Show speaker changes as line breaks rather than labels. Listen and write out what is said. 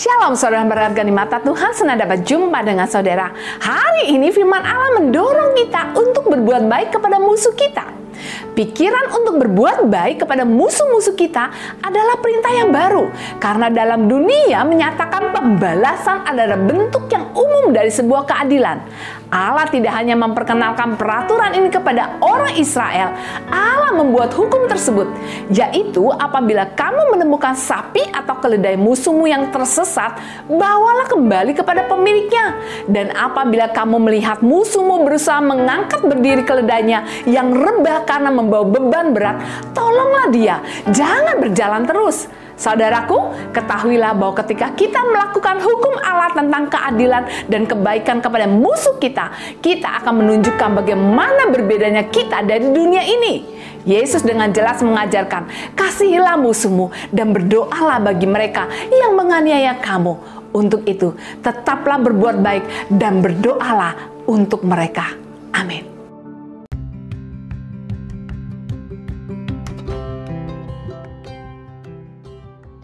Shalom saudara berharga di mata Tuhan senang dapat jumpa dengan saudara. Hari ini firman Allah mendorong kita untuk berbuat baik kepada musuh kita. Pikiran untuk berbuat baik kepada musuh-musuh kita adalah perintah yang baru, karena dalam dunia menyatakan pembalasan adalah bentuk yang umum dari sebuah keadilan. Allah tidak hanya memperkenalkan peraturan ini kepada orang Israel, Allah membuat hukum tersebut, yaitu apabila kamu menemukan sapi atau keledai musuhmu yang tersesat, bawalah kembali kepada pemiliknya. Dan apabila kamu melihat musuhmu berusaha mengangkat berdiri keledainya yang rebah karena membawa beban berat, tolonglah dia, jangan berjalan terus. Saudaraku, ketahuilah bahwa ketika kita melakukan hukum Allah tentang keadilan dan kebaikan kepada musuh kita, kita akan menunjukkan bagaimana berbedanya kita dari dunia ini. Yesus dengan jelas mengajarkan, kasihilah musuhmu dan berdoalah bagi mereka yang menganiaya kamu. Untuk itu, tetaplah berbuat baik dan berdoalah untuk mereka. Amin.